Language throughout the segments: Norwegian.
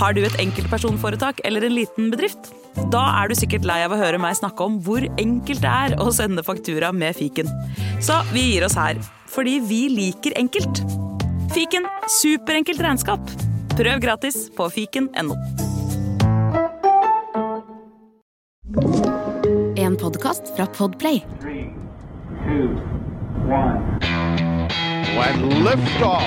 Har du et enkeltpersonforetak eller en liten bedrift? Da er du sikkert lei av å høre meg snakke om hvor enkelt det er å sende faktura med fiken. Så vi gir oss her, fordi vi liker enkelt. Fiken superenkelt regnskap. Prøv gratis på fiken.no. En podkast fra Podplay. Three, two, one. When liftoff.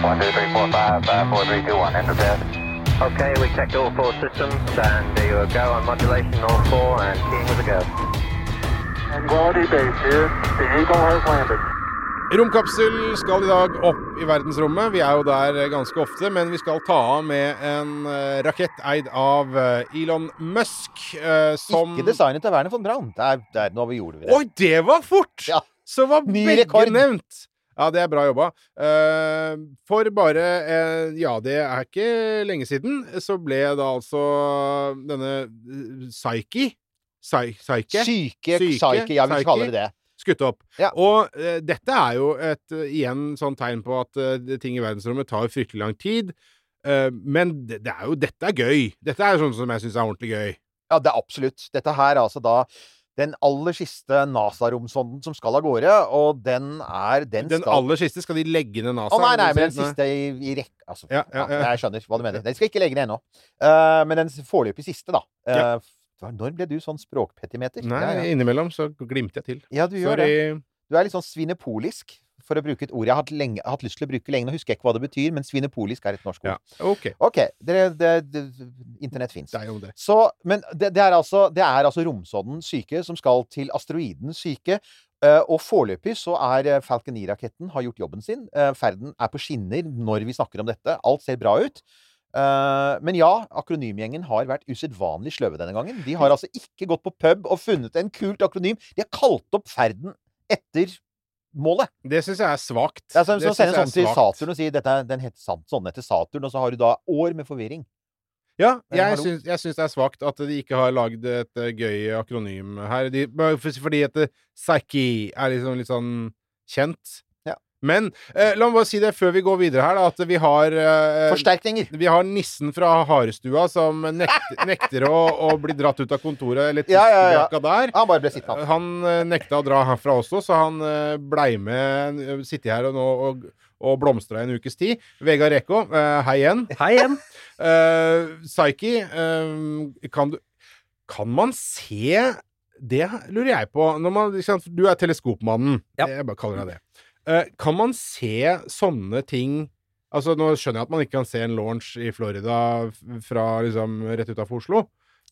One, two, three, four, five, five, four, three, two, one. Enter bed. Okay, we checked all four systems, and there you go on modulation, all four, and keying with a go. Quality base here. The Eagle has landed. Romkapsel skal i dag opp i verdensrommet. Vi er jo der ganske ofte, men vi skal ta av med en eh, rakett eid av eh, Elon Musk, eh, som Ikke designet av Werner von Braun. Der, der, nå gjorde vi det. Oi, det var fort! Ja. Så var Ny begge rekord. nevnt. Ja, det er bra jobba. Eh, for bare eh, Ja, det er ikke lenge siden, så ble da altså denne eh, Psyche Psy- Psyche Syke, psyke, ja, vi kaller det det. skutt opp. Ja. Og dette er jo et igjen sånn tegn på at ting i verdensrommet tar fryktelig lang tid. Men det, det er jo Dette er gøy. Dette er jo sånn som jeg syns er ordentlig gøy. Ja, det er absolutt. Dette her er altså da den aller siste NASA-romsonden som skal av gårde, og den er Den, Den skal aller siste, skal de legge ned NASA? Å nei, nei, men den siste i, i rekke Altså, Ja, ja, ja. jeg skjønner hva du mener. Den skal ikke legge ned ennå. Uh, men den foreløpig siste, da. Eh, når ble du sånn språkpetimeter? Nei, innimellom så glimter jeg til. ja, du gjør Sorry. det. Du er litt sånn svinepolisk, for å bruke et ord jeg har hatt, lenge, hatt lyst til å bruke lenge. Nå husker jeg ikke hva det betyr, men svinepolisk er et norsk ord. Ja, OK. okay. Det, det, det, internett fins. Men det, det, er altså, det er altså romsonden Syke som skal til asteroiden Syke. Eh, og foreløpig så er eh, Falcon 9-raketten har gjort jobben sin. Eh, ferden er på skinner når vi snakker om dette. Alt ser bra ut. Uh, men ja, akronymgjengen har vært usedvanlig sløve denne gangen. De har altså ikke gått på pub og funnet en kult akronym. De har kalt opp ferden etter målet. Det syns jeg er svakt. Det er som sender er sånn til. Saturn og si dette, den heter sånn etter Saturn, og så har du da år med forvirring. Ja, jeg hallo? syns, jeg syns det er svakt at de ikke har lagd et eh, gøy akronym her. De, fordi at det- Psyche er liksom litt sånn kjent. Men eh, la meg bare si det før vi går videre her, da, at vi har eh, Forsterkninger. Vi har nissen fra Harestua som nekter, nekter å, å bli dratt ut av kontoret, eller Ja, ja, ja. der. Han bare ble sittende. Han eh, nekta å dra herfra også, så han eh, blei med Sitte her og nå og, og blomstra i en ukes tid. Vegard Reko, eh, hei igjen. Hei igjen. Uh, Psyche, eh, kan du Kan man se Det lurer jeg på. Når man, du er teleskopmannen. Ja. Jeg bare kaller deg det. Eh, kan man se sånne ting Altså, nå skjønner jeg at man ikke kan se en launch i Florida fra liksom rett utafor Oslo.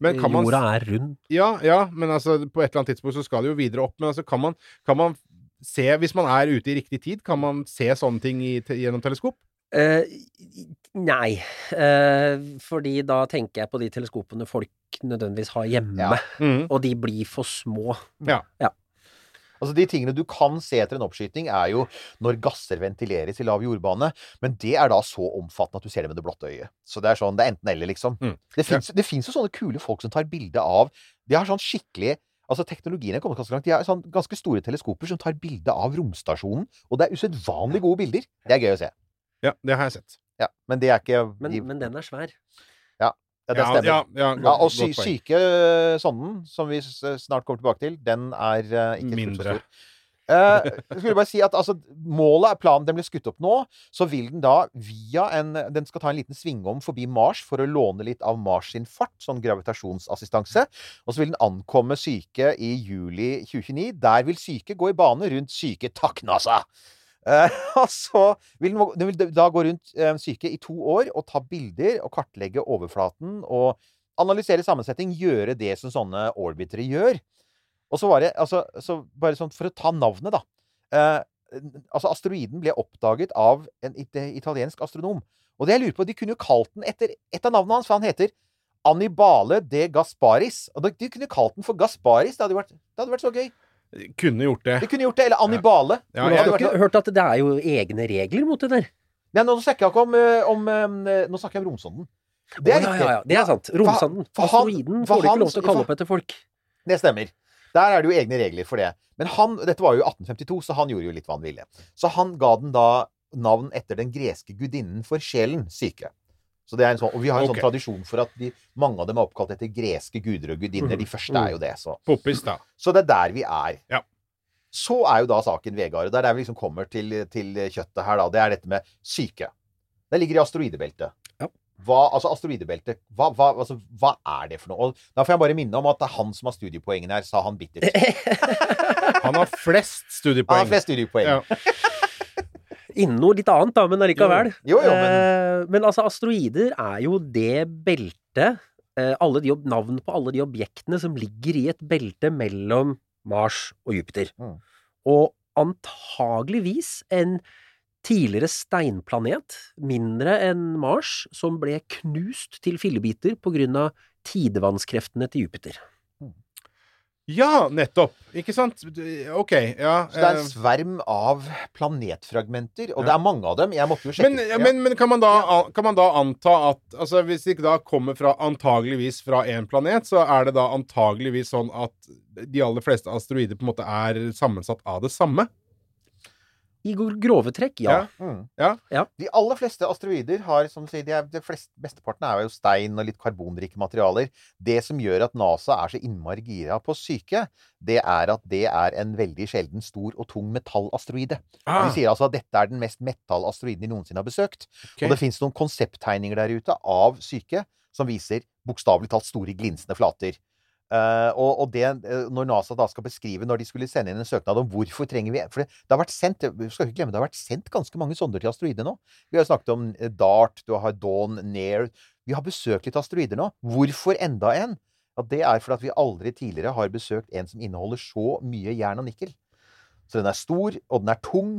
Men kan man Jorda er rund. ja, ja, men altså på et eller annet tidspunkt så skal det jo videre opp. Men altså kan man, kan man se, hvis man er ute i riktig tid, kan man se sånne ting i, gjennom teleskop? Eh, nei, eh, fordi da tenker jeg på de teleskopene folk nødvendigvis har hjemme, Ja. Mhm. og de blir for små. Altså De tingene du kan se etter en oppskyting, er jo når gasser ventileres i lav jordbane. Men det er da så omfattende at du ser det med det blotte øyet. Så det er sånn, det er enten-eller, liksom. Mm. Det fins ja. jo sånne kule folk som tar bilde av De har sånn skikkelig Altså Teknologien er kommet ganske langt. De har sånn ganske store teleskoper som tar bilde av romstasjonen. Og det er usedvanlig gode bilder. Det er gøy å se. Ja, det har jeg sett. Ja, Men det er ikke Men, de, men den er svær. Ja, det stemmer. ja, ja, Ja, godt, og sy syke eh, sonden, som vi snart kommer tilbake til, den er uh, ikke Mindre. Eh, jeg skulle bare si at altså, Målet er planen. Den blir skutt opp nå. Så vil den da via en Den skal ta en liten svingom forbi Mars for å låne litt av Mars sin fart, sånn gravitasjonsassistanse. Og så vil den ankomme Syke i juli 2029. Der vil Syke gå i bane rundt Syke Takk, NASA! Eh, og så vil den, vil da gå rundt eh, Syke i to år og ta bilder og kartlegge overflaten og analysere sammensetning, gjøre det som sånne orbitere gjør. Og så var det altså, så bare sånn For å ta navnet, da. Eh, altså, asteroiden ble oppdaget av en it italiensk astronom. Og det jeg lurer på, de kunne jo kalt den etter et av navnene hans, for han heter Annibale de Gasparis. Og de, de kunne kalt den for Gasparis. Det hadde vært, det hadde vært så gøy. Kunne gjort det. De kunne gjort det. Eller Annibale. Ja, Ja, jeg, har ikke hørt at det er jo egne regler mot det der? Nei, nå snakker jeg ikke om, eh, om eh, Nå snakker jeg om romsonden. Det er oh, ja, riktig. ja, ja. Det er sant. Romsonden. for Asteroiden får du ikke lov til å kalle opp etter folk. Det stemmer. Der er det jo egne regler for det. Men han, dette var jo 1852, så han gjorde jo litt hva han ville. Så han ga den da navn etter den greske gudinnen for sjelen, syke. Så det er en sånn, og vi har en okay. sånn tradisjon for at de, mange av dem er oppkalt etter greske guder og gudinner. De første er jo det. Så. Poppis, da. så det er der vi er. Ja. Så er jo da saken, Vegard, og det er der vi liksom kommer til, til kjøttet her, da. Det er dette med syke. Det ligger i asteroidebeltet. Ja. Hva, altså asteroidebeltet, hva, hva, altså, hva er det for noe? Og da får jeg bare minne om at det er han som har studiepoengene her, sa han bittert. Han har flest studiepoeng. Han har flest studiepoeng. Ja. Innen noe litt annet, da, men allikevel. Jo, jo, men Eh, men altså, asteroider er jo det beltet eh, alle de, Navn på alle de objektene som ligger i et belte mellom Mars og Jupiter. Mm. Og antageligvis en tidligere steinplanet, mindre enn Mars, som ble knust til fillebiter på grunn av tidevannskreftene til Jupiter. Ja, nettopp. Ikke sant? OK. Ja. Så det er eh, en sverm av planetfragmenter, og Ja. det er mange av dem. Jeg måtte jo sjekke. Men, Ja. men, men kan, man da, kan man da anta at altså Hvis det ikke da kommer fra antageligvis fra én planet, så er det da antageligvis sånn at de aller fleste asteroider på en måte er sammensatt av det samme? I gro- grove trekk, ja. Mm. Ja. Ja. De aller fleste asteroider har, som du sier, de er, de fleste, Mesteparten er jo stein og litt karbonrike materialer. Det som gjør at NASA er så innmari gira på syke, det er at det er en veldig sjelden stor og tung metallasteroide. Ah, De sier altså at dette er den mest metallasteroiden de noensinne har besøkt. Okay. Og det fins noen konsepttegninger der ute av syke som viser bokstavelig talt store glinsende flater. Eh, og, og det, eh, når NASA da skal beskrive når de skulle sende inn en søknad om hvorfor trenger vi For det, det har vært sendt vi skal ikke glemme, det har vært sendt ganske mange sonder til asteroider nå. Vi har snakket om eh, DART, du har Dawn, Nair Vi har besøkt litt asteroider nå. Hvorfor enda en? Ja, det er fordi at vi aldri tidligere har besøkt en som inneholder så mye jern og nikkel. Så den er stor, og den er tung,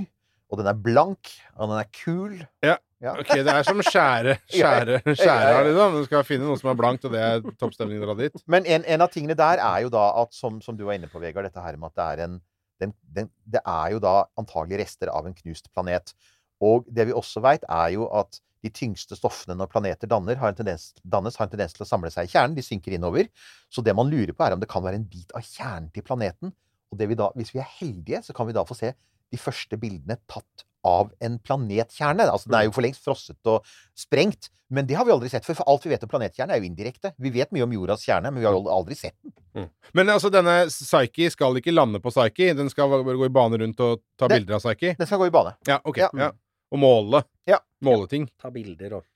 og den er blank, og den er kul. Ja, Ok, det er som skjære, skjære, skjære liksom. Du skal finne noe som er blankt, og det er toppstemningen dra dit. Men en, en av tingene der er jo da at, som, som du var inne på, Vegard, dette her med at det er en den, den, Det er jo da antagelig rester av en knust planet. Og det vi også veit, er jo at de tyngste stoffene når planeter danner, har en tendens, dannes, har en tendens til å samle seg i kjernen. De synker innover. Så det man lurer på, er om det kan være en bit av kjernen til planeten. Og det vi da, hvis vi er heldige, så kan vi da få se de første bildene tatt av en planetkjerne. Altså, den er jo for lengst frosset og sprengt, men det har vi aldri sett før. For alt vi vet om planetkjerne, er jo indirekte. Vi vet mye om jordas kjerne, men vi har jo aldri sett den. Men altså, denne Psyche skal ikke lande på Psyche. Den skal bare gå i bane rundt og ta den, bilder av Psyche. Den skal gå i bane. Ja, ok. Ja. Ja. Og måle. Ja. Måle ting. Ta bilder og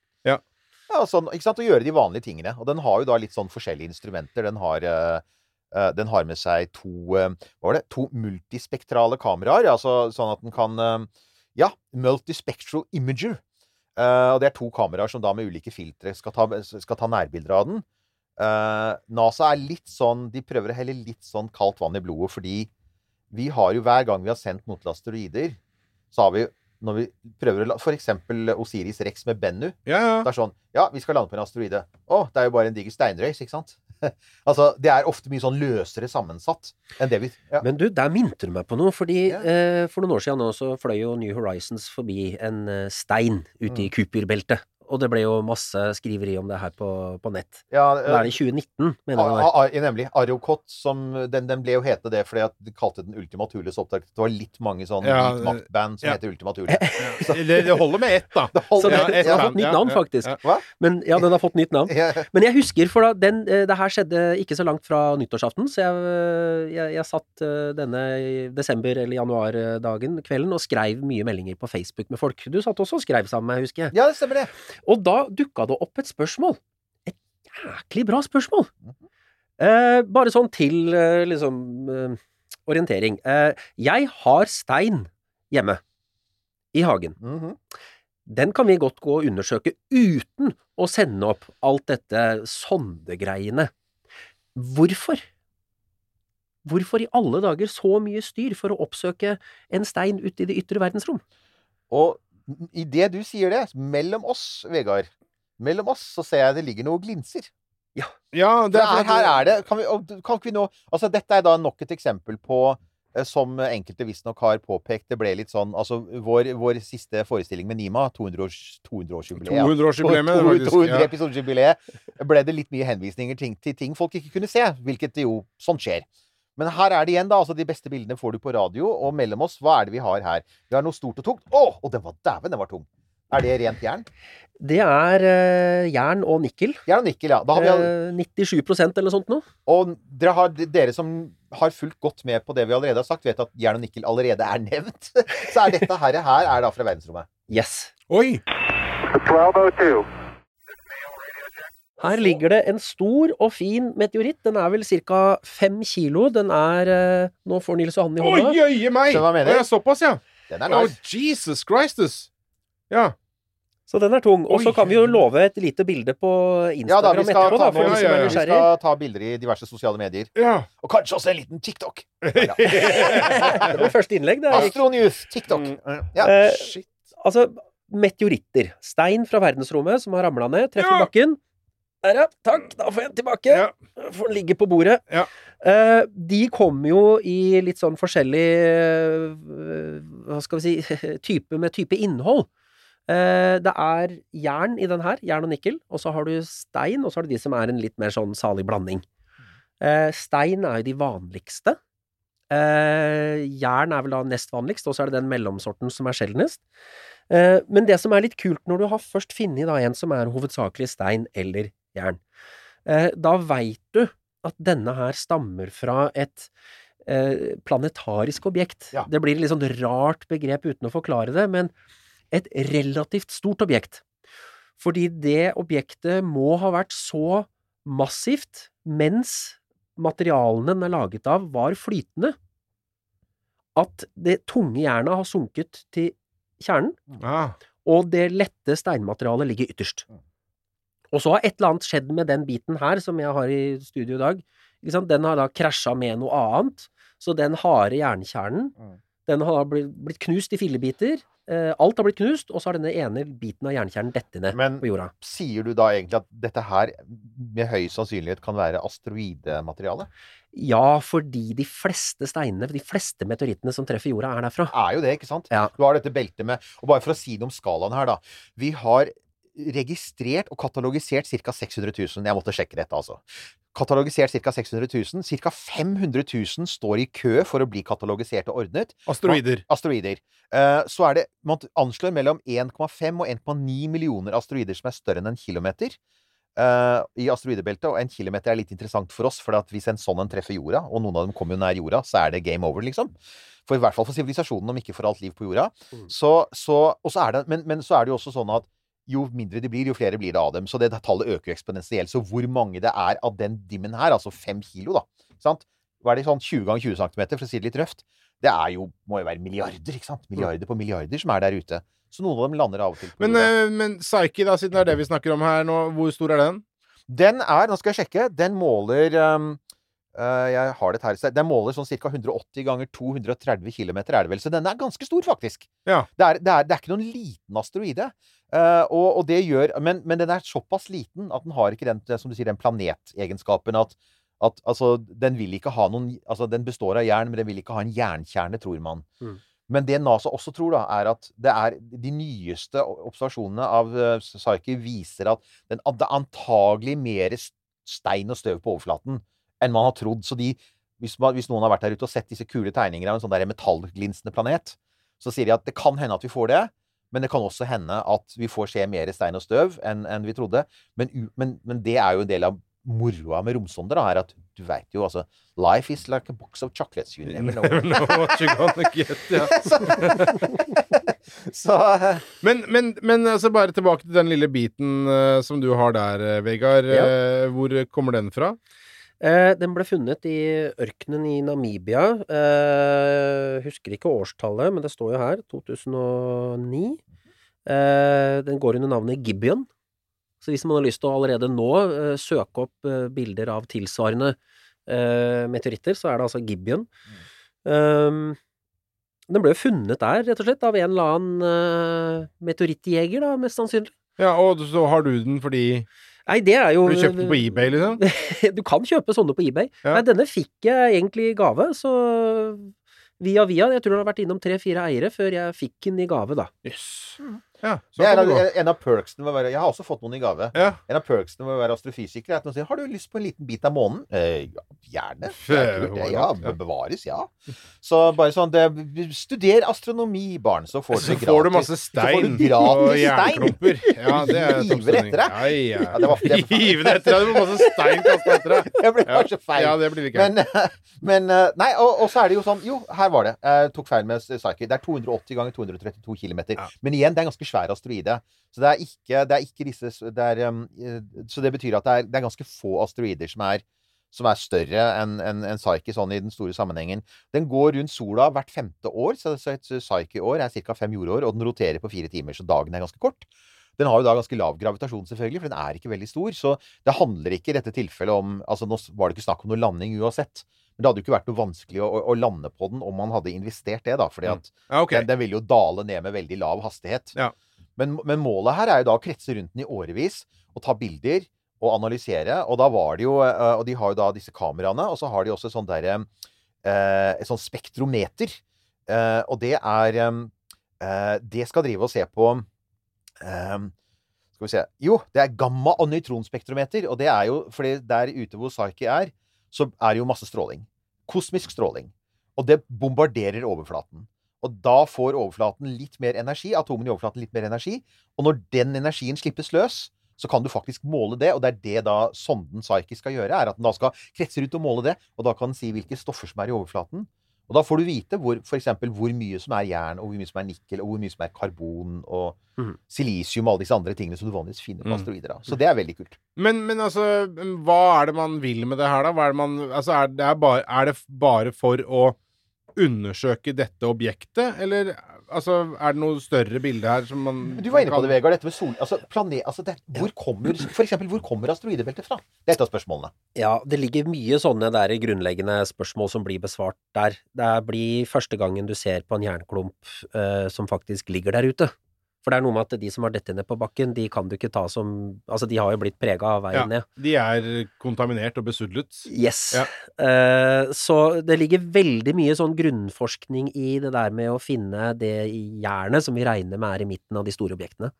Ja, sånn, ikke sant? Å gjøre de vanlige tingene. Og den har jo da litt sånn forskjellige instrumenter. Den har, eh, den har med seg to eh, Hva var det? To multispektrale kameraer. Altså sånn at den kan eh, Ja, multispectral imager. Eh, og det er to kameraer som da med ulike filtre skal ta, skal ta nærbilder av den. Eh, NASA er litt sånn De prøver å helle litt sånn kaldt vann i blodet, fordi vi har jo hver gang vi har sendt noe til asteroider, så har vi når vi prøver å For eksempel Osiris Rex med Bennu. Ja, ja. Det er sånn Ja, vi skal lande på en asteroide. Å, det er jo bare en diger steinrøys, ikke sant? altså, det er ofte mye sånn løsere sammensatt enn det vi ja. Men du, der minte du meg på noe, fordi Ja. eh, for noen år siden nå så fløy jo New Horizons forbi en eh, stein ute Mm. i Cooper-beltet. Og det ble jo masse skriveri om det her på, på nett. ja Det er i 2019, mener jeg Uh, nemlig. Ariokot, som den, den ble jo hete det fordi at de kalte den Ultima Thules opptak. Det var litt mange sånn Ja, hvit maktband som ja. heter Ultima Thule. Det, det holder med ett, da. Det Så holder- Ja, den har fått nytt navn, ja, faktisk. ja. Hva? Men ja, den har fått nytt navn. Men jeg husker, for da den, eh, det her skjedde ikke så langt fra nyttårsaften, så jeg, jeg, jeg satt eh, denne desember- eller januardagen, kvelden, og skrev mye meldinger på Facebook med folk. Du satt også og skrev sammen med meg, husker jeg. ja, det stemmer det. Og da dukka det opp et spørsmål. Et jæklig bra spørsmål. Eh, bare sånn til eh, liksom eh, orientering. Eh, jeg har stein hjemme. I hagen. Mhm. Den kan vi godt gå og undersøke uten å sende opp alt dette sondegreiene. Hvorfor? Hvorfor i alle dager så mye styr for å oppsøke en stein ute i det ytre verdensrom? Og i det du sier det, mellom oss, Vegard Mellom oss så ser jeg det ligger noe glinser. Ja, Det er, her er det kan vi, kan ikke vi nå, altså Dette er da nok et eksempel på eh, som enkelte visstnok har påpekt. Det ble litt sånn Altså, vår, vår siste forestilling med Nima, 200-årsjubileet 200-årsjubileet 200-årsjubileet, det, faktisk. 200 Ja. episodejubileet ble det litt mye henvisninger til, til ting folk ikke kunne se. Hvilket jo Sånn skjer. Men her er det igjen, da. altså De beste bildene får du på radio. Og mellom oss, hva er det vi har her? Vi har noe stort og tungt. Å! Og den var dæven, den var tung. Er det rent jern? Det er uh, jern og nikkel. Jern og nikkel, ja. Da har vi, all- Eh, 97% eller noe sånt nå. og dere, har, dere som har fulgt godt med på det vi allerede har sagt, vet at jern og nikkel allerede er nevnt. Så er dette her, her er da fra verdensrommet. Yes. Oi! 1202. Her ligger det en stor og fin meteoritt. Den er vel ca. fem kilo. Den er eh, Nå får Nils Johan i hånda. hånda. jøye meg! Hva mener? Å, såpass, ja. Den er nice. Oh, Jesus Christus! Ja. Så den er tung. Og så kan vi jo love et lite bilde på Ja da, Instagram vi skal, etterpå, ta, da, for ja, ja, ja. vi skal ta bilder i diverse sosiale medier. ja. Og kanskje også en liten TikTok. Det var første innlegg. Det er Astronews, TikTok. Ja. Eh, Shit. Altså, meteoritter. Stein fra verdensrommet som har ramla ned, treffer Ja. bakken. Der, ja. Takk, da får jeg den tilbake. Ja. Får den ligge på bordet. Ja. Uh, de kommer jo i litt sånn forskjellig uh, Hva skal vi si type med type innhold. Uh, det er jern i den her, jern og nikkel, og så har du stein, og så har du de som er en litt mer sånn salig blanding. Stein er jo de vanligste. Jern er vel da nest vanligst, og så er det den mellomsorten som er sjeldnest. Men det som er litt kult når du har først funnet en som er hovedsakelig stein eller jern, eh, da veit du at denne her stammer fra et eh, planetarisk objekt. Ja. Det blir et litt sånn rart begrep uten å forklare det, men et relativt stort objekt. Fordi det objektet må ha vært så massivt mens materialene den er laget av, var flytende, at det tunge jernet har sunket til kjernen, ja. og det lette steinmaterialet ligger ytterst. Og så har et eller annet skjedd med den biten her, som jeg har i studio i dag. Den har da krasja med noe annet, så den harde jernkjernen, Mm. den har da blitt, knust i fillebiter. Eh, alt har blitt knust, og så har denne ene biten av jernkjernen dette ned Men- på jorda. Sier du da egentlig at dette her med høy sannsynlighet kan være asteroidemateriale? Ja, fordi de fleste steinene, de fleste meteorittene som treffer jorda, er derfra. Er jo det, ikke sant? Ja. Du har dette beltet med Og bare for å si noe om skalaen her, da. Vi har registrert og katalogisert ca. 600 000. Jeg måtte sjekke dette, altså. Katalogisert ca. 600 000. Ca. 500 000 står i kø for å bli katalogisert og ordnet. Asteroider. Asteroider. Uh, så er det Man anslår mellom 1,5 og 1,9 millioner asteroider som er større enn en kilometer. Uh, I asteroidebeltet, og en kilometer er litt interessant for oss, for at hvis en sånn en treffer jorda, og noen av dem kommer jo nær jorda, så er det game over, liksom. For i hvert fall for sivilisasjonen, om ikke for alt liv på jorda. Mm. Så, så, og så er det, men, men så er det jo også sånn at jo mindre de blir, jo flere blir det av dem. Så det tallet øker eksponentielt. Så hvor mange det er av den dimmen her, altså fem kilo, da, sant? hva er det sånn 20 ganger 20 cm, for å si det litt røft, det er jo, må jo være milliarder, ikke sant? Milliarder på milliarder som er der ute. Så noen av dem lander av og til Men, eh, men Psyche, da, siden det er det vi snakker om her nå, hvor stor er den? Den er, nå skal jeg sjekke, den måler um, uh, Jeg har det her. Den måler sånn ca. 180 ganger 230 km, er det vel. Så den er ganske stor, faktisk. Ja. Det er, det er, det er ikke noen liten asteroide. Eh, og, og det gjør men, men den er såpass liten at den har ikke den, det som du sier, den planetegenskapen at at altså, den vil ikke ha noen Altså, den består av jern, men den vil ikke ha en jernkjerne, tror man. Mm. Men det NASA også tror, da, er at det er de nyeste observasjonene av uh, Psyche viser at den, hadde det er antagelig mer stein og støv på overflaten enn man har trodd. Så de, hvis, man, hvis noen har vært der ute og sett disse kule tegningene av en sånn der metallglinsende planet, så sier de at det kan hende at vi får det. Men det kan også hende at vi får se mer stein og støv enn, enn vi trodde. Men, men, men det er jo en del av moroa med romsonder, da, er at du veit jo altså Life is like a box of chocolates. You never know. Never know what you're gonna get, ja. Så uh, Men, men, men altså bare tilbake til den lille biten uh, som du har der, eh, Vegard. Ja. Uh, hvor kommer den fra? Eh, den ble funnet i ørkenen i Namibia. Eh, husker ikke årstallet, men det står jo her. 2009. Eh, den går under navnet Gibeon. Så hvis man har lyst til å allerede nå eh, søke opp eh, bilder av tilsvarende eh, meteoritter, så er det altså Gibeon. Um, den ble jo funnet der, rett og slett, av en eller annen uh, meteorittjeger, da, mest sannsynlig. Ja, og så har du den fordi Nei, det er jo Du kjøpte den på eBay, liksom? du kan kjøpe sånne på eBay. Ja. Nei, denne fikk jeg egentlig i gave, så via via. Jeg tror den har vært innom tre-fire eiere før jeg fikk den i gave, da. Jøss. Ja, Det er en, en av perksene med å være Jeg har også fått noen i gave. Ja. En av perksene med å være astrofysiker er at man sier Har du lyst på en liten bit av månen? Eh, ja, gjerne. Det. Ja, bevares, ja. Så bare sånn det, Studer astronomi, barn, så får du Så får du masse stein du gratis og jernklumper. Ja, det er Hiver etter deg. Ja, ja. Ja, det var- Hiver etter deg. Du får masse stein kastet etter deg. Det blir kanskje feil. Ja, det blir ikke. Men, men eh, Nei, og, og så er det jo sånn Jo, her var det. Jeg tok feil med Psyche. Det er 280 ganger 232 km. Men igjen, det er ganske svær asteroide. Så det er ikke, det disse er, um, eh, Så det betyr at det er, det er ganske få asteroider som er som er større enn en, en Psyche sånn i den store sammenhengen. Den går rundt sola hvert femte år, så, så et Psyche-år er ca. fem jordår, og den roterer på fire timer, så dagen er ganske kort. Den har jo da ganske lav gravitasjon, selvfølgelig, for den er ikke veldig stor. Så det handler ikke i dette tilfellet om Altså, nå var det ikke snakk om noe landing uansett. Men det hadde jo ikke vært noe vanskelig å, å, å lande på den om man hadde investert det, da. For Mm. Ja, okay. den, den vil jo dale ned med veldig lav hastighet. Ja. Men, men målet her er jo da å kretse rundt den i årevis og ta bilder og analysere. Og da var det jo eh, Og de har jo da disse kameraene, og så har de også sånn derre eh, Et sånn spektrometer. Eh, og det er Det skal drive og se på Skal vi se Jo, det er gamma- og nøytronspektrometer. Og det er jo fordi der ute hvor Psyche er, så er det jo masse stråling. Kosmisk stråling. Og det bombarderer overflaten. Og da får overflaten litt mer energi, atomene i overflaten litt mer energi. Og når den energien slippes løs, så kan du faktisk måle det. Og det er det da sonden Psyche skal gjøre, er at den da skal kretse rundt og måle det. Og da kan den si hvilke stoffer som er i overflaten. Og da får du vite hvor, for eksempel, hvor mye som er jern, og hvor mye som er nikkel, og hvor mye som er karbon, og mm. silisium og alle disse andre tingene som du vanligvis finner på Mm. asteroider. Da. Så det er veldig kult. Men, men altså, hva er det man vil med det her, da? Hva er det man Altså, er det, er bare, er det bare for å undersøke dette objektet, eller altså, er det noe større bilde her som man Du var inne på det, Vegard. Dette med sol... Altså, planet, altså det, hvor kommer, for eksempel, hvor kommer asteroidebeltet fra? Det er et av spørsmålene. Ja, det ligger mye sånne der grunnleggende spørsmål som blir besvart der. Det blir første gangen du ser på en jernklump uh, som faktisk ligger der ute. For det er noe med at de som har dette ned på bakken, de kan du ikke ta som Altså, de har jo blitt prega av veien Ja. ned. De er kontaminert og besudlet. Yes. Ja. Uh, så det ligger veldig mye sånn grunnforskning i det der med å finne det i jernet som vi regner med er i midten av de store objektene.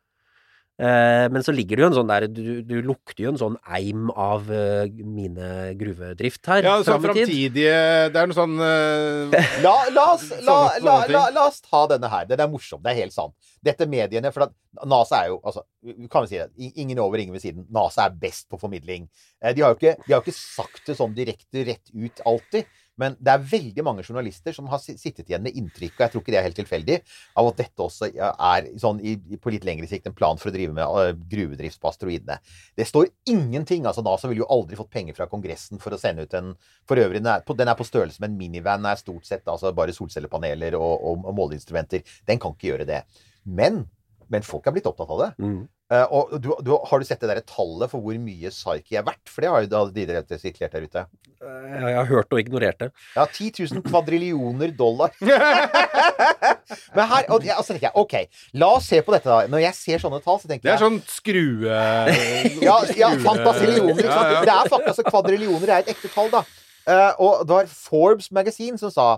Eh, men så ligger det jo en sånn der Du, du lukter jo en sånn eim av uh, mine gruvedrift her. Ja, sånn framtidige Det er noe sånn eh, La, la, oss, la, Sånne- la, la, la oss ta denne her. Den er morsom. Det er helt sant. Dette mediene For at NASA er jo altså, kan vi si det, ingen over, ingen ved siden. NASA er best på formidling. Eh, De har jo ikke, de har jo ikke sagt det sånn direkte rett ut alltid. Men det er veldig mange journalister som har sittet igjen med inntrykk, og jeg tror ikke det er helt tilfeldig, av at dette også er sånn i, på litt lengre sikt en plan for å drive med eh, gruvedrift på asteroidene. Det står ingenting. altså NASA ville jo aldri fått penger fra Kongressen for å sende ut en For øvrig, den er på, den er på størrelse med en minivan, er stort sett altså bare solcellepaneler og, og, og måleinstrumenter. Den kan ikke gjøre det. Men, men folk er blitt opptatt av det. Mm. Uh, og du, du, har du sett det der tallet for hvor mye Psyche er verdt? For det har jo de dere sirkulert der ute. Eh, Jeg har hørt og ignorert det. Ja, 10 000 kvadrillioner dollar. Men her og, ja, altså, tenker jeg, OK, la oss se på dette, da. Når jeg ser sånne tall, så tenker jeg Det er jeg sånn skrue... ja, ja, fantasillioner, ikke sant? Ja, ja. Det er faktisk altså, Kvadrillioner er et ekte tall, da. Uh, og det var Forbes Magasin som sa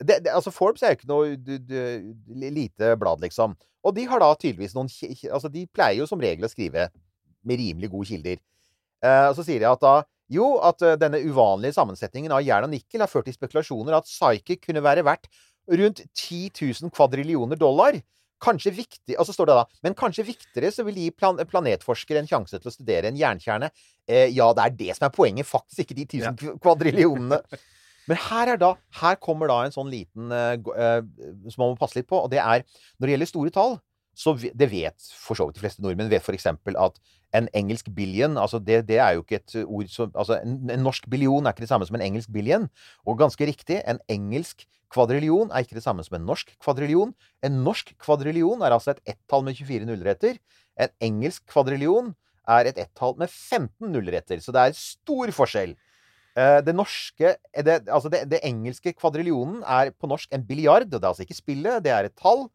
det, det, altså Forbes er jo ikke noe du, du, lite blad, liksom. Og de har da tydeligvis noen Altså, de pleier jo som regel å skrive med rimelig gode kilder. Eh, og så sier de at da jo, at eh, denne uvanlige sammensetningen av jern og nikkel har ført til spekulasjoner at Psyche kunne være verdt rundt 10 000 kvadrillioner dollar. Kanskje viktig, og så står det da, men kanskje viktigere så vil gi plan planetforskere en sjanse til å studere en jernkjerne. Eh, ja, det er det som er poenget, faktisk ikke de 1000 ja. kvadrillionene. Men her, er da, her kommer da en sånn liten uh, som man må passe litt på, og det er når det gjelder store tall, så det vet for så vidt de fleste nordmenn, vet f.eks. at en engelsk billion altså det, det er jo ikke et ord som altså en, en norsk billion er ikke det samme som en engelsk billion. Og ganske riktig, en engelsk kvadrillion er ikke det samme som en norsk kvadrillion. En norsk kvadrillion er altså et ett-tall med 24 nullretter. En engelsk kvadrillion er et ett-tall med 15 nullretter. Så det er stor forskjell. Eh, Det norske eh, det, Altså, det, det engelske kvadrillionen er på norsk en biljard. og Det er altså ikke spillet, det er et tall.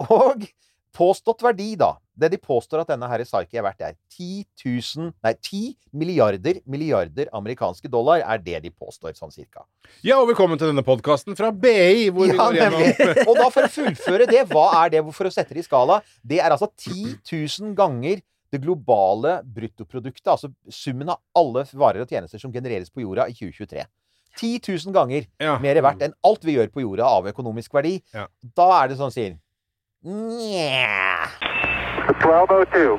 Og påstått verdi, da, Det de påstår at denne herre Psyche er verdt, er 10 000 Nei, 10 milliarder milliarder amerikanske dollar er det de påstår, sånn cirka. Ja, og velkommen til denne podkasten fra BI, hvor vi Ja, går gjennom. Og da for å fullføre det, hva er det for å sette det i skala? Det er altså 10 000 ganger det globale bruttoproduktet, altså summen av alle varer og tjenester som genereres på jorda i 2023. 10 000 ganger Ja. mer verdt enn alt vi gjør på jorda av økonomisk verdi. Ja. Da er det sånn sier Nja 1202.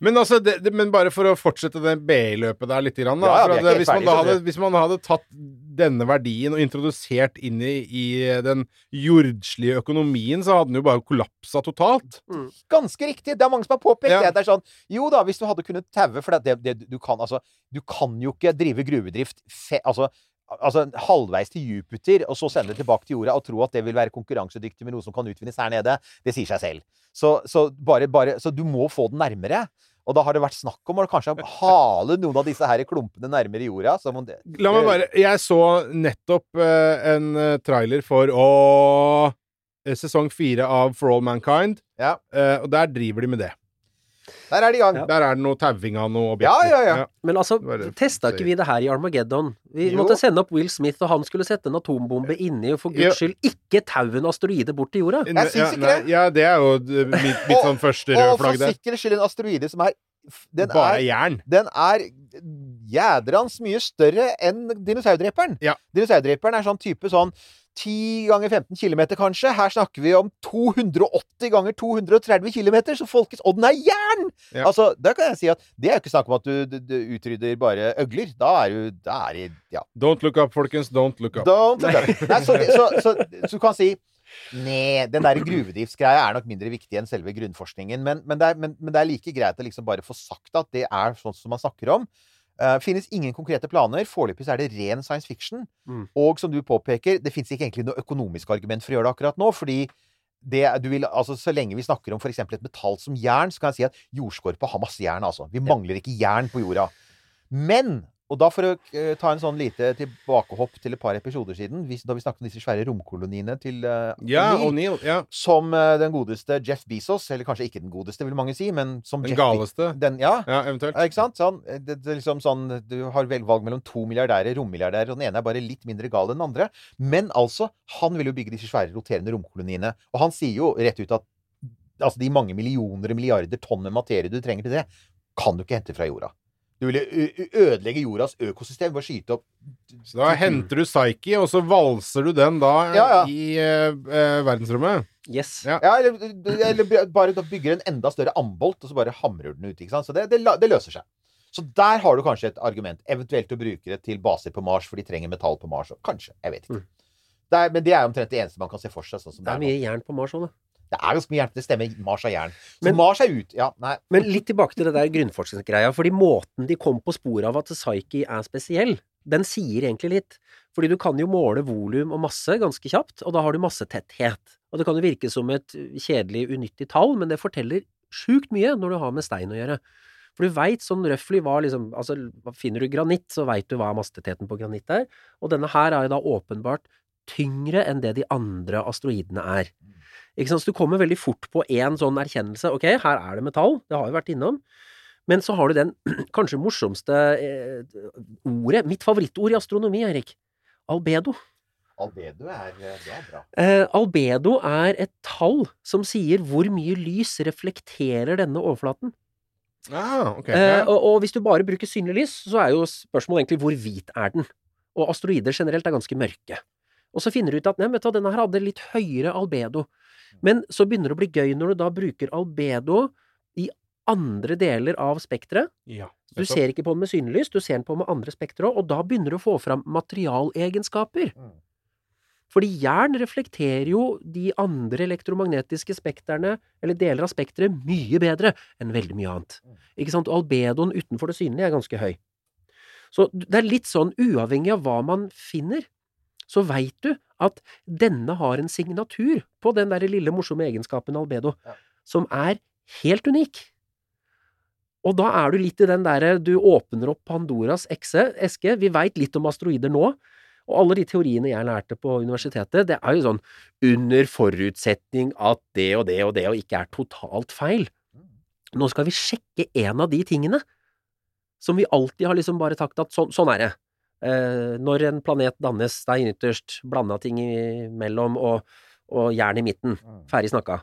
Men, altså, det, det, men bare for å fortsette det BI-løpet der litt, grann, da, Ja, helt hvis, man da hadde, hvis man hadde tatt denne verdien og introdusert inn i, i den jordslige økonomien, så hadde den jo bare kollapsa totalt. Ganske riktig. Det er mange som har påpekt Ja. det. Det er sånn Jo da, hvis du hadde kunnet taue For det, det, du kan altså Du kan jo ikke drive gruvedrift fe, altså, altså halvveis til Jupiter, og så sende det tilbake til jorda og tro at det vil være konkurransedyktig med noe som kan utvinnes her nede. Det sier seg selv. Så, så, bare, bare, så du må få den nærmere. Og da har det vært snakk om å kanskje hale noen av disse her klumpene nærmere jorda. La meg bare Jeg så nettopp eh, en eh, trailer for å Sesong fire av For All Mankind, Ja, eh, og der driver de med det. Der er de i gang. Der er det noe tauing av noe Ja, objekter. ja, ja. Men altså, Det testa ikke vi det her i Armageddon? Vi Jo. måtte sende opp Will Smith, og han skulle sette en atombombe inni, og for guds skyld ikke tau en asteroide bort til jorda. Jeg syns ikke det. Ja, det er jo mitt, mitt sånn første røde flagg Og for sikkerhets skyld en asteroide som er Den Bare er jern. Den er jædrans mye større enn dinosaurdreperen. Ja. Dinosaurdreperen er sånn type sånn 10 ganger 15 km, kanskje. Her snakker vi om 280 ganger 230 km, så folkens Og den er jern! Ja. Altså, da kan jeg si at det er jo ikke snakk om at du, du, du utrydder bare øgler. Da er du Da er det Ja. Don't look up, folkens. Don't look up. Don't look up. Nei, så, så, så, så du kan si Nei, den der gruvedriftsgreia er nok mindre viktig enn selve grunnforskningen. Men, men, det er, men, men det er like greit å liksom bare få sagt at det er sånn som man snakker om. Uh, finnes ingen konkrete planer. Foreløpig er det ren science fiction. Mm. Og som du påpeker, det finnes ikke egentlig noe økonomisk argument for å gjøre det akkurat nå. fordi det, du vil, altså, så lenge vi snakker om f.eks. et metall som jern, så kan jeg si at jordskorpa har masse jern. altså. Vi mangler ikke jern på jorda. Men og da For å eh, ta en sånn lite tilbakehopp til et par episoder siden, da vi snakket om disse svære romkoloniene til uh, Ja, O'Neill. Ja. Som eh, den godeste Jeff Bezos, eller kanskje ikke den godeste, vil mange si, men som Den Jeff Be- galeste. Den, ja, Ja, eventuelt. ja, ikke sant? Sånn, eh, det, det er liksom sånn, du har vel valg mellom to milliardærer, rommilliardærer, og den ene er bare litt mindre gal enn den andre. Men altså, han vil jo bygge disse svære roterende romkoloniene. Og han sier jo rett ut at altså, de mange millioner og milliarder tonn med materie du trenger til det, kan du ikke hente fra jorda. Du ville ødelegge jordas økosystem ved å skyte opp Så da henter du Psyche, og så valser du den da Ja, ja. i eh, verdensrommet. Yes. Ja. Ja, eller, eller bare da bygger en enda større ambolt, og så bare hamrer den ut. ikke sant? Så det, det, det løser seg. Så der har du kanskje et argument. Eventuelt å bruke det til baser på Mars, for de trenger metall på Mars. og Kanskje. Jeg vet ikke. Mm. Det er, men det er omtrent det eneste man kan se for seg. sånn som Det er mye jern på Mars òg, da. Det er ganske mye hjelp. Det stemmer. Mars er jern. Så Men- Mars er ut. Ja, nei. Men litt tilbake til det der grunnforskningsgreia. Fordi måten de kom på sporet av at Psyche er spesiell, den sier egentlig litt. Fordi du kan jo måle volum og masse ganske kjapt, og da har du massetetthet. Og det kan jo virke som et kjedelig, unyttig tall, men det forteller sjukt mye når du har med stein å gjøre. For du veit sånn røftlig hva liksom Altså, finner du granitt, så veit du hva massetettheten på granitt er. Og denne her er jo da åpenbart tyngre enn det de andre asteroidene er. Ikke sant? Så du kommer veldig fort på én sånn erkjennelse. Ok, her er det metall, det har vi vært innom. Men så har du den kanskje morsomste eh, ordet, mitt favorittord i astronomi, Erik. Albedo. Albedo er, det er bra. Eh, albedo er et tall som sier hvor mye lys reflekterer denne overflaten. Ah, okay. Eh, og, og hvis du bare bruker synlig lys, så er jo spørsmålet egentlig hvor hvit er den? Og asteroider generelt er ganske mørke. Og så finner du ut at nei, vet du, denne her hadde litt høyere albedo. Men så begynner det å bli gøy når du da bruker albedo i andre deler av spekteret. ja. Du ser ikke på den med synlig lys, du ser den på med andre spektre òg, og da begynner du å få fram materialegenskaper. Mm. Fordi jern reflekterer jo de andre elektromagnetiske spekterne, eller deler av spekteret, mye bedre enn veldig mye annet. Ikke sant? Albedoen utenfor det synlige er ganske høy. Så det er litt sånn, uavhengig av hva man finner, så veit du at denne har en signatur på den der lille morsomme egenskapen albedo, som er helt unik. Og da er du litt i den derre du åpner opp Pandoras ekse, eske, vi veit litt om asteroider nå, og alle de teoriene jeg lærte på universitetet, det er jo sånn under forutsetning at det og det og det og ikke er totalt feil. Nå skal vi sjekke en av de tingene som vi alltid har liksom bare sagt at sånn, sånn er det. Eh, når en planet dannes, stein ytterst, blanda ting imellom og, og jern i midten. Ferdig snakka.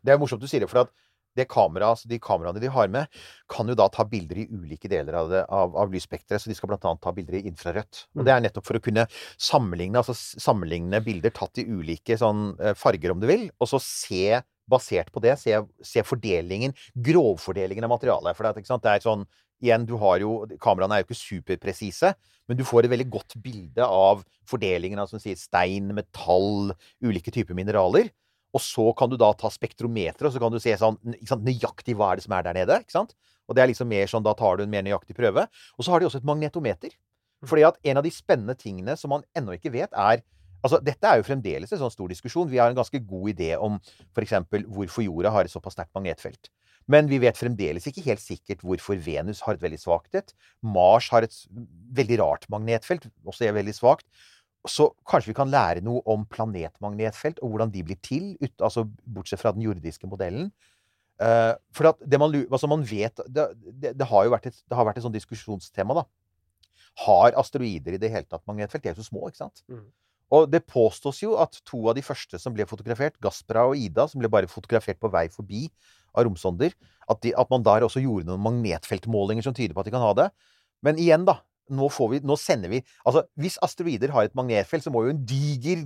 Det er morsomt du sier det, for at det kamera, altså de kameraene de har med, kan jo da ta bilder i ulike deler av, det, av, av lysspekteret. Så de skal annet ta bilder i infrarødt. Og det er nettopp for å kunne sammenligne, altså sammenligne bilder tatt i ulike sånn eh, farger, om du vil, og så se Basert på det, se, se fordelingen, grovfordelingen av materialet. For det, er- ikke sant? det er sånn Igjen, du har jo Kameraene er jo ikke superpresise, men du får et veldig godt bilde av fordelingen av som sier, stein, metall, ulike typer mineraler. Og så kan du da ta spektrometer, og så kan du se sånn, ikke sant, nøyaktig hva er det som er der nede. ikke sant? Og det er liksom mer sånn, Da tar du en mer nøyaktig prøve. Og så har de også et magnetometer. Fordi at en av de spennende tingene som man ennå ikke vet, er Altså, Dette er jo fremdeles en sånn stor diskusjon. Vi har en ganske god idé om f.eks. hvorfor jorda har et såpass sterkt magnetfelt. Men vi vet fremdeles ikke helt sikkert hvorfor Venus har et veldig svakt et. Mars har et veldig rart magnetfelt, også er veldig svakt. Så kanskje vi kan lære noe om planetmagnetfelt, og hvordan de blir til, ut, altså bortsett fra den jordiske modellen. Uh, for det man, altså man vet det, det, det har jo vært et, det har vært et sånt diskusjonstema, da. Har asteroider i det hele tatt magnetfelt? De er jo så små, ikke sant? Mm. Og det påstås jo at to av de første som ble fotografert, Gaspra og Ida, som ble bare fotografert på vei forbi av romsonder, at, de, at man der også gjorde noen magnetfeltmålinger som tyder på at de kan ha det. Men igjen, da. Nå, får vi, nå sender vi Altså, hvis asteroider har et magnetfelt, så må jo en diger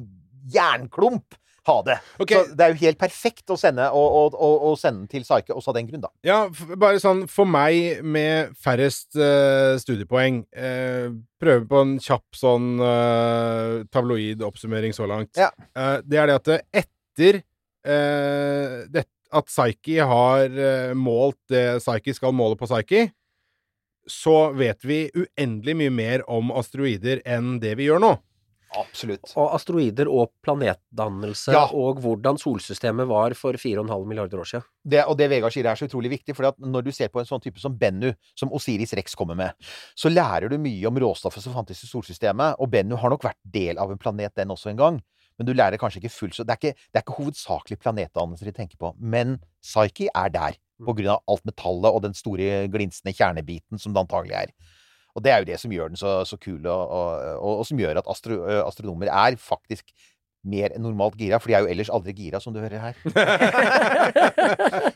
jernklump ha det. Så det er jo helt perfekt å sende, og, og, og, sende den til Psyche også av den grunn, da. Ja, bare sånn for meg med færrest uh, studiepoeng uh, Prøve på en kjapp sånn uh, tabloid oppsummering så langt. Ja. Det er det at etter dette det, at Psyche har eh, målt det Psyche skal måle på Psyche, så vet vi uendelig mye mer om asteroider enn det vi gjør nå. Absolutt. Og asteroider og planetdannelse, Ja. og hvordan solsystemet var for 4,5 milliarder år siden. Det, og det Vegard sier er så utrolig viktig, for når du ser på en sånn type som Bennu, som Osiris Rex kommer med, så lærer du mye om råstoffet som fantes i solsystemet, og Bennu har nok vært del av en planet, den også en gang. Men du lærer kanskje ikke fullt så Det er ikke, det er ikke hovedsakelig planetdannelser de tenker på. Men Psyche er der, på grunn av alt metallet og den store glinsende kjernebiten som det antagelig er. Og det er jo det som gjør den så, så kul, og, og, og, og som gjør at astro, astronomer er faktisk mer enn normalt gira, for de er jo ellers aldri gira, som du hører her.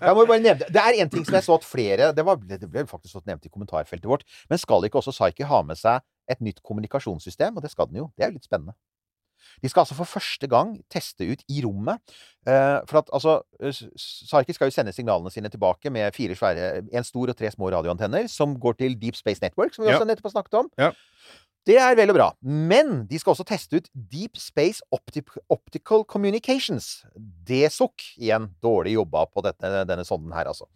Jeg må jo bare nevne Det er en ting som jeg så at flere Det, var, det ble faktisk nevnt i kommentarfeltet vårt. Men skal ikke også Psyche ha med seg et nytt kommunikasjonssystem? Og det skal den jo. Det er jo litt spennende. De skal altså for første gang teste ut i rommet. Eh, for at altså Sarkis skal jo sende signalene sine tilbake med fire svære En stor og tre små radioantenner som går til Deep Space Network, som vi Ja. også nettopp har snakket om. Ja. Det er vel og bra. Men de skal også teste ut Deep Space Opti Optical Communications. DSOC. Igjen dårlig jobba på dette, denne sonden her, altså.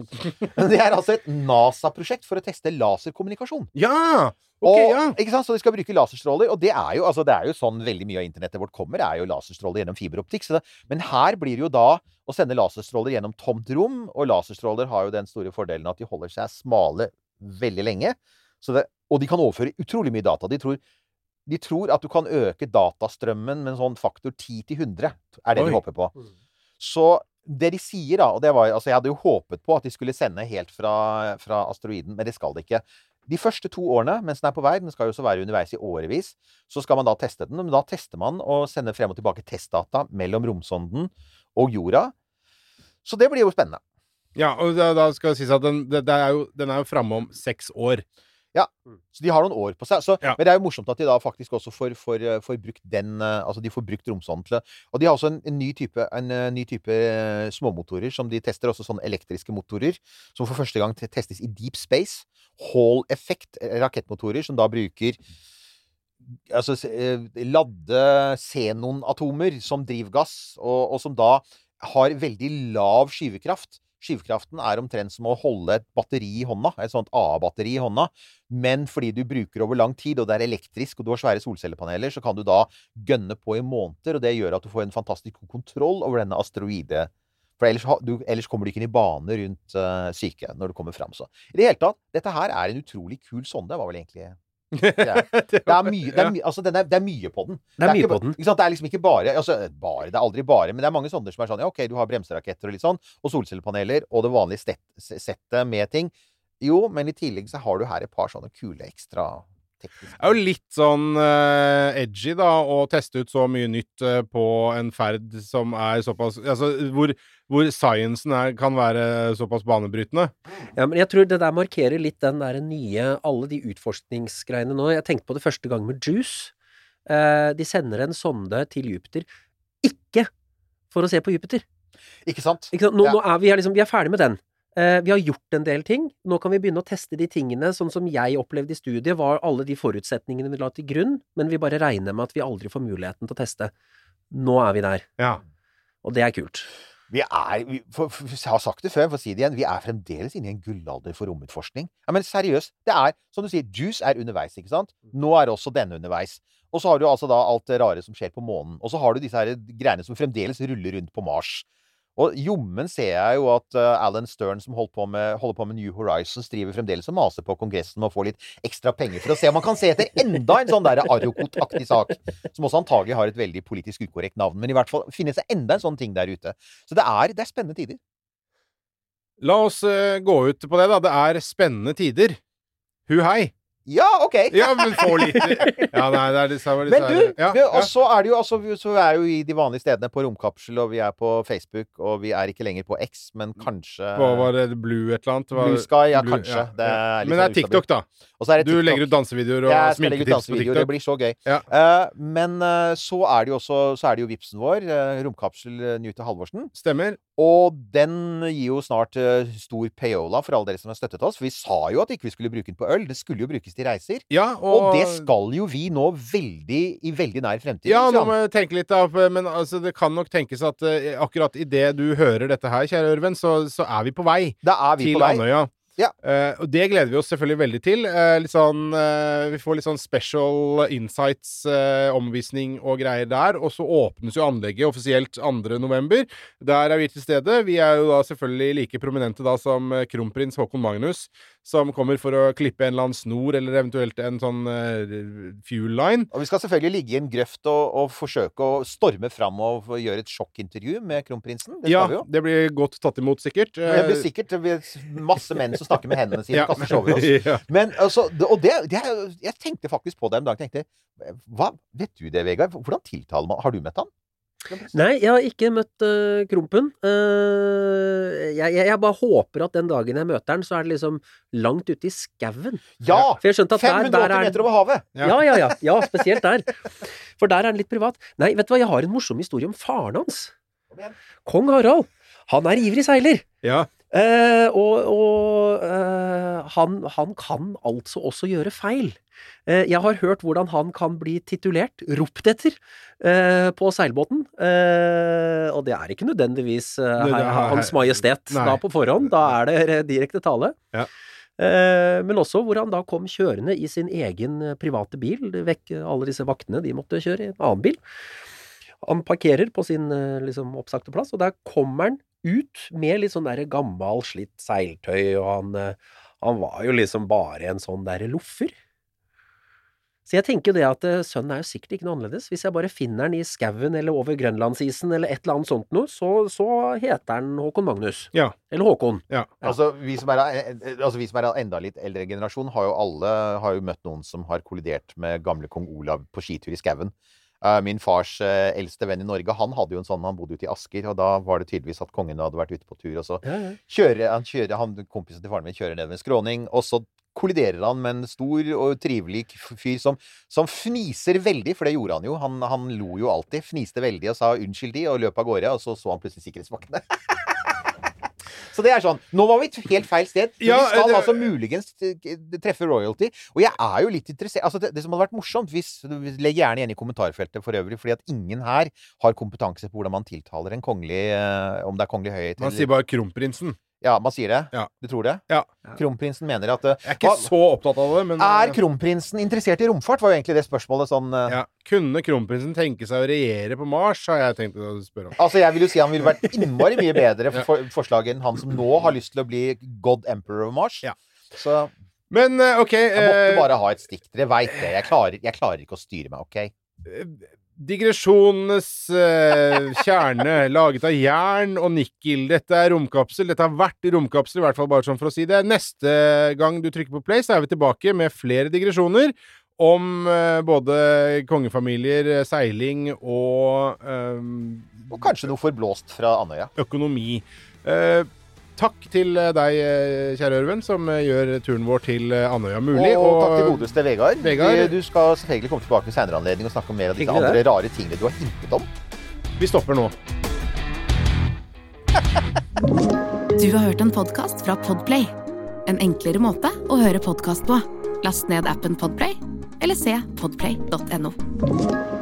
Det er altså et NASA-prosjekt for å teste laserkommunikasjon. Ja! Ok, og. Ikke sant? Så de skal bruke laserstråler. Og det er jo, altså, det er jo sånn veldig mye av internettet vårt kommer, er jo laserstråler gjennom fiberoptikk. Så det, men her blir det jo da å sende laserstråler gjennom tomt rom, og laserstråler har jo den store fordelen at de holder seg smale veldig lenge. Så det, og de kan overføre utrolig mye data. De tror, de tror at du kan øke datastrømmen med en sånn faktor 10 til 100, er det Oi. de håper på. Så det de sier, da og det var, altså Jeg hadde jo håpet på at de skulle sende helt fra, fra asteroiden, men det skal de ikke. De første to årene mens den er på vei, den skal jo også være underveis i årevis, så skal man da teste den. Men da tester man og sender frem og tilbake testdata mellom romsonden og jorda. Så det blir jo spennende. Ja, og da, da skal det sies at den, det, det er jo, den er jo framme om seks år. Ja, så de har noen år på seg. Så, Ja. Men det er jo morsomt at de da faktisk også får, får, eh, får brukt den eh, Altså de får brukt romsonden til Og de har også en, en ny type, en, eh, ny type småmotorer som de tester, også sånne elektriske motorer, som for første gang testes i deep space. Hall effect rakettmotorer som da bruker altså, ladde xenonatomer som drivgass, og, og som da har veldig lav skyvekraft. Skyvekraften er omtrent som å holde et batteri i hånda, et sånt AA-batteri i hånda. Men fordi du bruker over lang tid, og det er elektrisk, og du har svære solcellepaneler, så kan du da gønne på i måneder, og det gjør at du får en fantastisk kontroll over denne asteroide. For ellers, du, ellers kommer du ikke inn i bane rundt uh, syke når du kommer fram. Så i det hele tatt, dette her er en utrolig kul sonde, var vel egentlig det er. Det er mye, det er altså, den er, det er mye på den. Det er mye ikke, på den. Det er liksom ikke bare, altså, bare Det er aldri bare, men det er mange sånne som er sånn Ja, OK, du har bremseraketter og litt sånn, og solcellepaneler, og det vanlige settet med ting. Jo, men i tillegg så har du her et par sånne kule ekstra tekniske Det er jo litt sånn uh, edgy, da, å teste ut så mye nytt uh, på en ferd som er såpass Altså, hvor, hvor sciencen er, kan være såpass banebrytende. Ja, men jeg tror det der markerer litt den der nye Alle de utforskningsgreiene nå. Jeg tenkte på det første gang med Juice. Uh, de sender en sonde til Jupiter. Ikke for å se på Jupiter. Ikke sant? Ikke sant? Nå, Ja. nå er vi, er liksom, vi er ferdig med den. Eh, vi har gjort en del ting. Nå kan vi begynne å teste de tingene sånn som jeg opplevde i studiet, var alle de forutsetningene vi la til grunn, men vi bare regner med at vi aldri får muligheten til å teste. Nå er vi der. Ja. Og det er kult. Vi er vi, for, for, Jeg har sagt det før, for å si det igjen. Vi er fremdeles inne i en gullalder for romutforskning. Ja, Men seriøst. Det er, som du sier, Juice er underveis, ikke sant? Nå er også denne underveis. Og så har du altså da alt det rare som skjer på månen. Og så har du disse her greiene som fremdeles ruller rundt på Mars. Og jommen ser jeg jo at uh, Alan Stern, som på med, holder på med New Horizons, driver fremdeles og maser på Kongressen om å få litt ekstra penger for å se om man kan se etter enda en sånn Arrokot-aktig sak. Som også antagelig har et veldig politisk ukorrekt navn. Men i hvert fall finnes det enda en sånn ting der ute. Så det er, det er spennende tider. La oss uh, gå ut på det, da. Det er spennende tider. Hu hei. Ja, OK! Ja, men få litt Ja, nei, det er det samme. Men du, ja, og så er det jo altså Så vi er jo i de vanlige stedene på Romkapsel, og vi er på Facebook, og vi er ikke lenger på X, men kanskje Hva var det? Blue et eller annet? Var- Blue Sky, ja, Blue- kanskje. Det er Men det er sånn TikTok, da. Er det Du legger ut dansevideoer og Jeg sminketips på dansevideoer. Det blir så gøy. Eh, men uh, så er det jo også Så er det jo vipsen vår, uh, Romkapsel Newton Halvorsen. Stemmer. Og den gir jo snart stor payola for alle dere som har støttet oss. For vi sa jo at ikke vi skulle bruke den på øl. Det skulle jo brukes til reiser. Ja, Og, og, det skal jo vi nå veldig i veldig nær fremtid. Ja, nå må jeg tenke litt, da. Men altså, det kan nok tenkes at uh, akkurat idet du hører dette her, kjære Ørven, så, så er vi på vei er vi til på vei. Andøya. Ja. Uh, og det gleder vi oss selvfølgelig veldig til. Uh, litt sånn, uh, vi får litt sånn special insights, omvisning og greier der. Og så åpnes jo anlegget offisielt 2. november. Der er vi til stede. Vi er jo da selvfølgelig like prominente da som kronprins Håkon Magnus, som kommer for å klippe en eller annen snor, eller eventuelt en sånn fuel line. Og vi skal selvfølgelig ligge i en grøft og, og forsøke å storme fram og gjøre et sjokkintervju med kronprinsen. Det Ja, det blir godt tatt imot, sikkert. Det blir sikkert det blir masse menn som snakker med hendene sine Ja. og kaster seg over oss. Men altså, og det, det Jeg tenkte faktisk på det en dag. tenkte, hva, Vet du det, Vegard? Hvordan tiltaler man Har du møtt han? Nei, jeg har ikke møtt uh, Krompen. Uh, jeg, jeg, jeg bare håper at den dagen jeg møter han, så er det liksom langt ute i skauen. Ja! For jeg skjønte at der, 580 der er meter over havet! Ja, ja, ja, ja. Spesielt der. For der er han litt privat. Nei, vet du hva, jeg har en morsom historie om faren hans. Kong Harald. Han er ivrig seiler. Ja. Eh, og og eh, han, han kan altså også gjøre feil. Eh, jeg har hørt hvordan han kan bli titulert, ropt etter, eh, på seilbåten. Eh, og det er ikke nødvendigvis eh, Hans Majestet Nei. da på forhånd. Da er det direkte tale. Ja. Men også hvor han da kom kjørende i sin egen private bil. Vekk alle disse vaktene, de måtte kjøre i en annen bil. Han parkerer på sin liksom, oppsagte plass, og der kommer han ut med litt sånn der gammel, slitt seiltøy, og han, eh, han var jo liksom bare en sånn derre loffer. Så jeg tenker jo det at eh, sønnen er jo sikkert ikke noe annerledes. Hvis jeg bare finner han i skauen eller over grønlandsisen eller et eller annet sånt noe, så, så heter han Håkon Magnus. Ja. Eller Håkon. Ja. Altså, vi som, er, altså, vi som er enda litt eldre generasjon, har jo alle har jo møtt noen som har kollidert med gamle kong Olav på skitur i skauen. Eh, Min fars eh, eldste venn i Norge, han hadde jo en sånn, han bodde ute i Asker, og da var det tydeligvis at kongen hadde vært ute på tur, og så kjører han, kjører, han kompisen til faren min kjører ned med en skråning, og så kolliderer han med en stor og trivelig fyr som, som fniser veldig, for det gjorde han jo. Han, han lo jo alltid, fniste veldig og sa unnskyld de, og løp av gårde, og så så han plutselig sikkerhetsvaktene. Så det er sånn Nå var vi et helt feil sted. Ja, vi skal det- altså muligens eh, treffe royalty. Og jeg er jo litt interessert Altså, det, det som hadde vært morsomt hvis Legg gjerne igjen i kommentarfeltet for øvrig, fordi at ingen her har kompetanse på hvordan man tiltaler en kongelig eh, Om det er kongelig høyhet Man sier bare kronprinsen. Ja, man sier det? Ja. Du tror det? Ja. Kronprinsen mener at eh, Jeg er ikke hva- så opptatt av det, men Er kronprinsen interessert i romfart? Var jo egentlig det spørsmålet sånn uh, ja. Kunne kronprinsen tenke seg å regjere på Mars, har jeg tenkt å spørre om. Altså, jeg vil jo si han ville vært innmari mye bedre for, for forslaget enn han som nå har lyst til å bli God Emperor of Mars. Ja. Så Men uh, OK jeg måtte eh, bare ha et stikk. Dere veit det. Jeg klarer, jeg klarer ikke å styre meg, OK? Digresjonenes eh, kjerne, laget av jern og nikkel. Dette er romkapsel. Dette har vært romkapsel, i hvert fall bare sånn for å si det. Neste gang du trykker på play, så er vi tilbake med flere digresjoner om eh, både kongefamilier, seiling og eh, Og kanskje noe forblåst fra Andøya. økonomi. Eh, takk til eh, deg, eh, kjære Ørven, som eh, gjør turen vår til Andøya mulig. Og, takk til godeste Vegard. Vegard. Du, du skal selvfølgelig komme tilbake ved senere anledning og snakke om mer av disse andre rare tingene du har hintet om. vi stopper nå. Du har hørt en podkast fra Podplay. En enklere måte å høre podkast på. Last ned appen Podplay, eller se podplay.no.